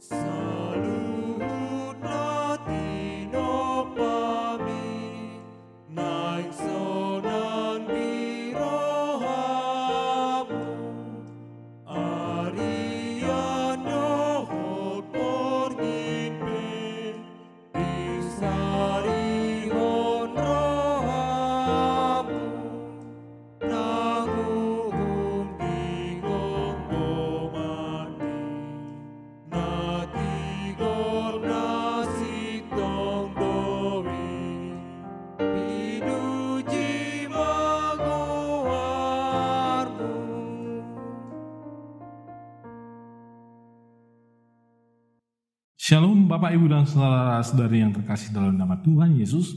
So Shalom Bapak Ibu dan saudara-saudari yang terkasih dalam nama Tuhan Yesus.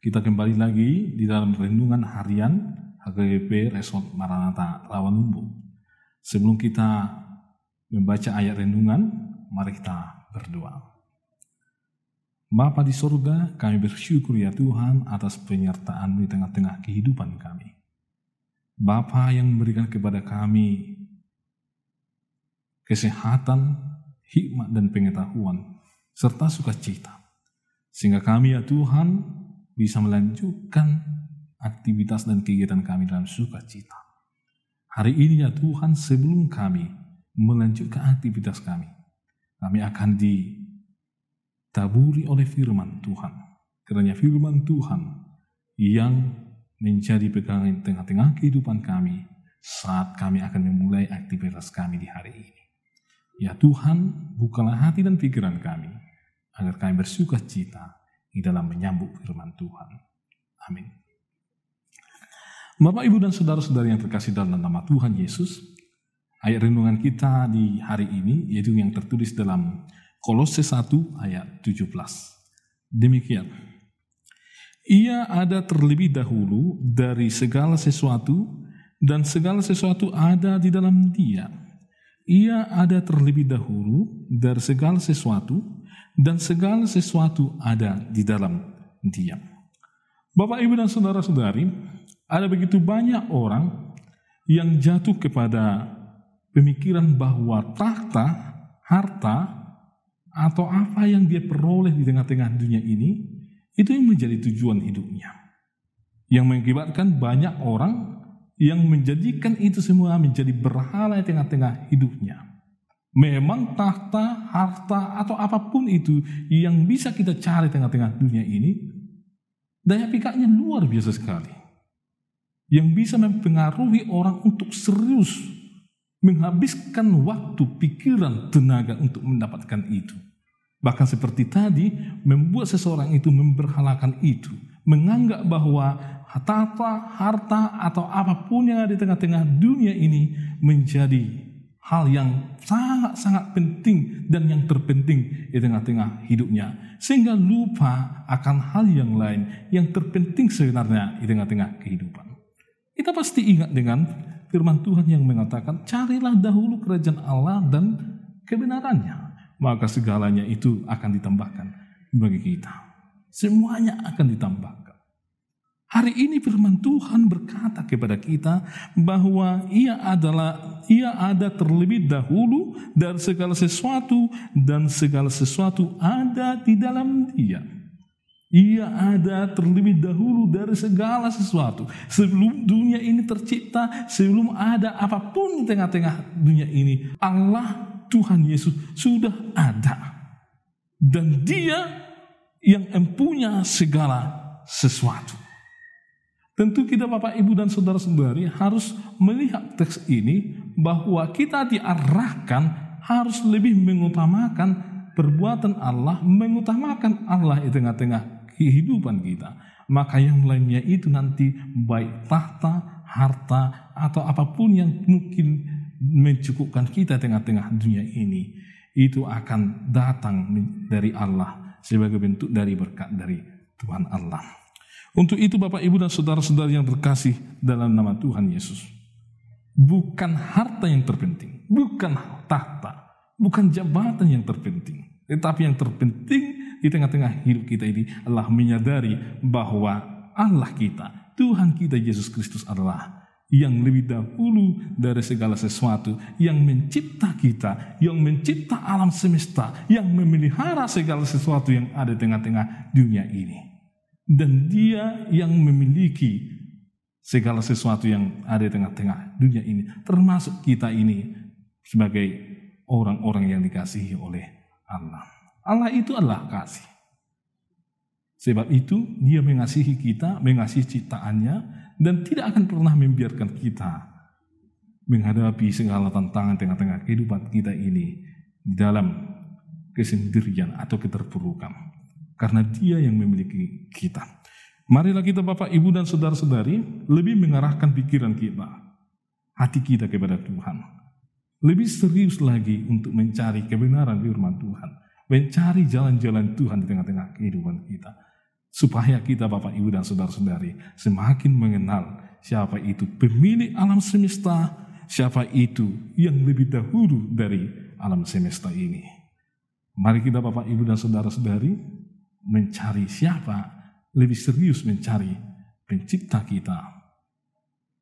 Kita kembali lagi di dalam renungan harian HGP Resort Maranatha Rawalumbu. Sebelum kita membaca ayat renungan, mari kita berdoa. Bapa di sorga, kami bersyukur ya Tuhan atas penyertaan di tengah-tengah kehidupan kami. Bapa yang memberikan kepada kami kesehatan, hikmat dan pengetahuan, serta sukacita. Sehingga kami ya Tuhan bisa melanjutkan aktivitas dan kegiatan kami dalam sukacita. Hari ini ya Tuhan sebelum kami melanjutkan aktivitas kami, kami akan ditaburi oleh firman Tuhan. Kerana firman Tuhan yang menjadi pegangan tengah-tengah kehidupan kami saat kami akan memulai aktivitas kami di hari ini. Ya Tuhan, bukalah hati dan pikiran kami, agar kami bersuka cita di dalam menyambut firman Tuhan. Amin. Bapak, Ibu, dan Saudara-saudara yang terkasih dalam nama Tuhan Yesus, ayat renungan kita di hari ini, yaitu yang tertulis dalam Kolose 1 ayat 17. Demikian. Ia ada terlebih dahulu dari segala sesuatu, dan segala sesuatu ada di dalam dia ia ada terlebih dahulu dari segala sesuatu, dan segala sesuatu ada di dalam Dia. Bapak, ibu, dan saudara-saudari, ada begitu banyak orang yang jatuh kepada pemikiran bahwa tahta, harta, atau apa yang dia peroleh di tengah-tengah dunia ini, itu yang menjadi tujuan hidupnya. Yang mengakibatkan banyak orang yang menjadikan itu semua menjadi berhala di tengah-tengah hidupnya. Memang tahta, harta, atau apa pun itu yang bisa kita cari tengah-tengah dunia ini, daya pikatnya luar biasa sekali. Yang bisa mempengaruhi orang untuk serius menghabiskan waktu, pikiran, tenaga untuk mendapatkan itu. Bahkan seperti tadi, membuat seseorang itu memberhalakan itu, menganggap bahwa harta, harta atau apa pun yang ada di tengah-tengah dunia ini menjadi hal yang sangat-sangat penting dan yang terpenting di tengah-tengah hidupnya. Sehingga lupa akan hal yang lain yang terpenting sebenarnya di tengah-tengah kehidupan. Kita pasti ingat dengan firman Tuhan yang mengatakan, carilah dahulu kerajaan Allah dan kebenarannya. Maka segalanya itu akan ditambahkan bagi kita. Semuanya akan ditambahkan. Hari ini firman Tuhan berkata kepada kita bahwa ia adalah ia ada terlebih dahulu dari segala sesuatu dan segala sesuatu ada di dalam dia. Ia ada terlebih dahulu dari segala sesuatu. Sebelum dunia ini tercipta, sebelum ada apa pun di tengah-tengah dunia ini, Allah Tuhan Yesus sudah ada. Dan dia yang mempunyai segala sesuatu. Tentu kita Bapak Ibu dan Saudara-saudari harus melihat teks ini bahwa kita diarahkan harus lebih mengutamakan perbuatan Allah, mengutamakan Allah di tengah-tengah kehidupan kita. Maka yang lainnya itu nanti baik tahta, harta, atau apa pun yang mungkin mencukupkan kita tengah-tengah dunia ini. Itu akan datang dari Allah sebagai bentuk dari berkat dari Tuhan Allah. Untuk itu Bapak Ibu dan saudara-saudara yang terkasih dalam nama Tuhan Yesus. Bukan harta yang terpenting, bukan tahta, bukan jabatan yang terpenting. Tetapi yang terpenting di tengah-tengah hidup kita ini adalah menyadari bahwa Allah kita, Tuhan kita Yesus Kristus adalah yang lebih dahulu dari segala sesuatu, yang mencipta kita, yang mencipta alam semesta, yang memelihara segala sesuatu yang ada di tengah-tengah dunia ini. Dan dia yang memiliki segala sesuatu yang ada di tengah-tengah dunia ini, termasuk kita ini sebagai orang-orang yang dikasihi oleh Allah. Allah itu adalah kasih. Sebab itu dia mengasihi kita, mengasihi ciptaannya, dan tidak akan pernah membiarkan kita menghadapi segala tantangan tengah-tengah kehidupan kita ini di dalam kesendirian atau keterpurukan. Karena dia yang memiliki kita. Marilah kita Bapak, Ibu, dan Saudara-saudari lebih mengarahkan pikiran kita, hati kita kepada Tuhan. Lebih serius lagi untuk mencari kebenaran firman Tuhan. Mencari jalan-jalan Tuhan di tengah-tengah kehidupan kita supaya kita Bapak Ibu dan Saudara-saudari semakin mengenal siapa itu pemilik alam semesta, siapa itu yang lebih dahulu dari alam semesta ini. Mari kita Bapak Ibu dan Saudara-saudari mencari siapa, lebih serius mencari pencipta kita,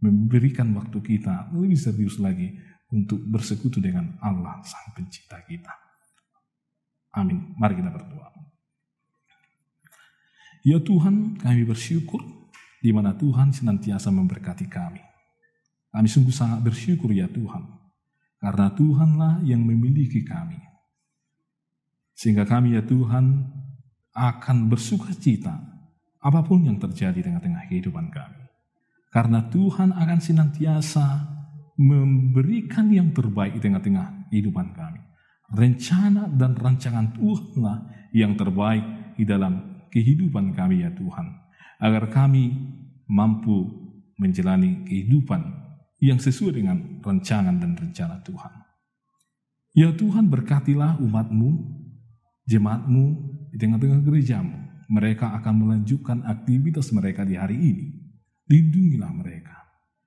memberikan waktu kita lebih serius lagi untuk bersekutu dengan Allah sang pencipta kita. Amin. Mari kita berdoa. Ya Tuhan, kami bersyukur di mana Tuhan senantiasa memberkati kami. Kami sungguh sangat bersyukur ya Tuhan, karena Tuhanlah yang memiliki kami. Sehingga kami ya Tuhan akan bersuka cita apa pun yang terjadi di tengah-tengah kehidupan kami. Karena Tuhan akan senantiasa memberikan yang terbaik di tengah-tengah kehidupan kami. Rencana dan rancangan Tuhanlah yang terbaik di dalam kehidupan kami ya Tuhan, agar kami mampu menjalani kehidupan yang sesuai dengan rancangan dan rencana Tuhan. Ya Tuhan berkatilah umatmu, jemaatmu di tengah-tengah gerejamu. Mereka akan melanjutkan aktivitas mereka di hari ini. Lindungilah mereka.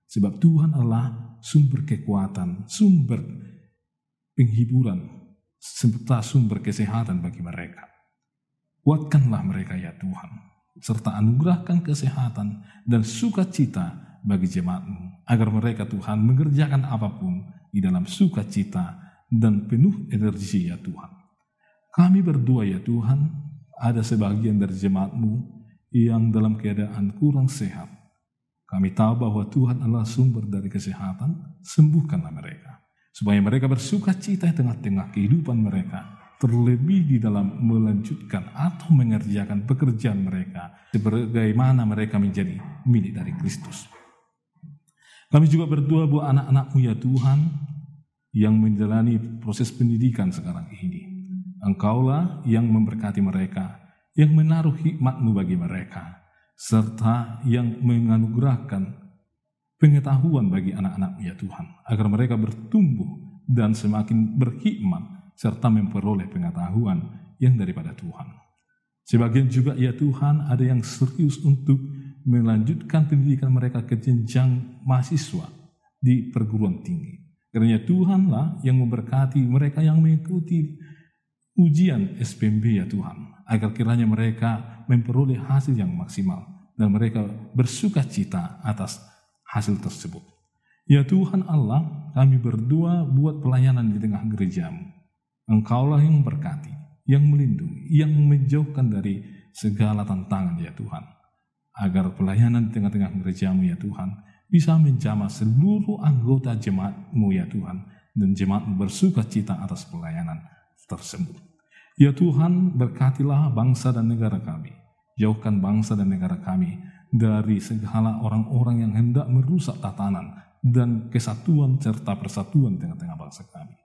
Sebab Tuhan adalah sumber kekuatan, sumber penghiburan, serta sumber kesehatan bagi mereka. Kuatkanlah mereka ya Tuhan, serta anugerahkan kesehatan dan sukacita bagi jemaatmu, agar mereka Tuhan mengerjakan apa pun di dalam sukacita dan penuh energi ya Tuhan. Kami berdoa ya Tuhan, ada sebagian dari jemaatmu yang dalam keadaan kurang sehat. Kami tahu bahwa Tuhan adalah sumber dari kesehatan, sembuhkanlah mereka. Supaya mereka bersuka cita di tengah-tengah kehidupan mereka terlebih di dalam melanjutkan atau mengerjakan pekerjaan mereka sebagaimana mereka menjadi milik dari Kristus. Kami juga berdoa buat anak-anakmu ya Tuhan yang menjalani proses pendidikan sekarang ini. Engkaulah yang memberkati mereka, yang menaruh hikmatmu bagi mereka, serta yang menganugerahkan pengetahuan bagi anak-anakmu ya Tuhan, agar mereka bertumbuh dan semakin berhikmat serta memperoleh pengetahuan yang daripada Tuhan. Sebagian juga ya Tuhan ada yang serius untuk melanjutkan pendidikan mereka ke jenjang mahasiswa di perguruan tinggi. Karena Tuhanlah yang memberkati mereka yang mengikuti ujian SPMB ya Tuhan. Agar kiranya mereka memperoleh hasil yang maksimal dan mereka bersuka cita atas hasil tersebut. Ya Tuhan Allah, kami berdoa buat pelayanan di tengah gerejamu. Engkaulah yang memberkati, yang melindungi, yang menjauhkan dari segala tantangan ya Tuhan. Agar pelayanan di tengah-tengah gerejamu ya Tuhan bisa menjamah seluruh anggota jemaatmu ya Tuhan dan jemaatmu bersuka cita atas pelayanan tersebut. Ya Tuhan berkatilah bangsa dan negara kami. Jauhkan bangsa dan negara kami dari segala orang-orang yang hendak merusak tatanan dan kesatuan serta persatuan tengah-tengah bangsa kami.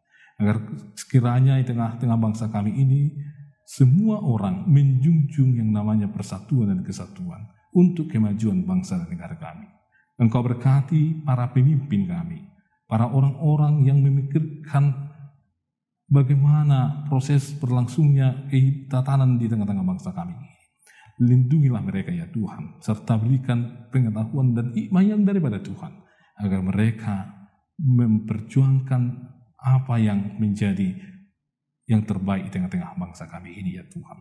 Agar sekiranya di tengah-tengah bangsa kami ini, semua orang menjunjung yang namanya persatuan dan kesatuan untuk kemajuan bangsa dan negara kami. Engkau berkati para pemimpin kami, para orang-orang yang memikirkan bagaimana proses berlangsungnya ketatanan di tengah-tengah bangsa kami. Lindungilah mereka ya Tuhan, serta berikan pengetahuan dan hikmah yang daripada Tuhan, agar mereka memperjuangkan apa yang menjadi yang terbaik di tengah-tengah bangsa kami ini ya Tuhan.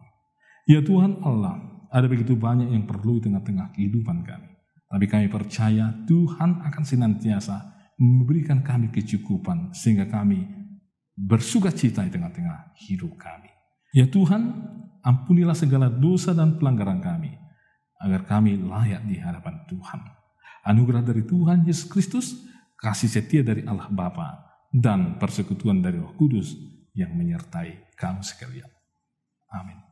Ya Tuhan Allah, ada begitu banyak yang perlu di tengah-tengah kehidupan kami. Tapi kami percaya Tuhan akan senantiasa memberikan kami kecukupan sehingga kami bersuka cita di tengah-tengah hidup kami. Ya Tuhan, ampunilah segala dosa dan pelanggaran kami, agar kami layak di hadapan Tuhan. Anugerah dari Tuhan Yesus Kristus, kasih setia dari Allah Bapa, dan persekutuan dari Roh Kudus yang menyertai kamu sekalian. Amin.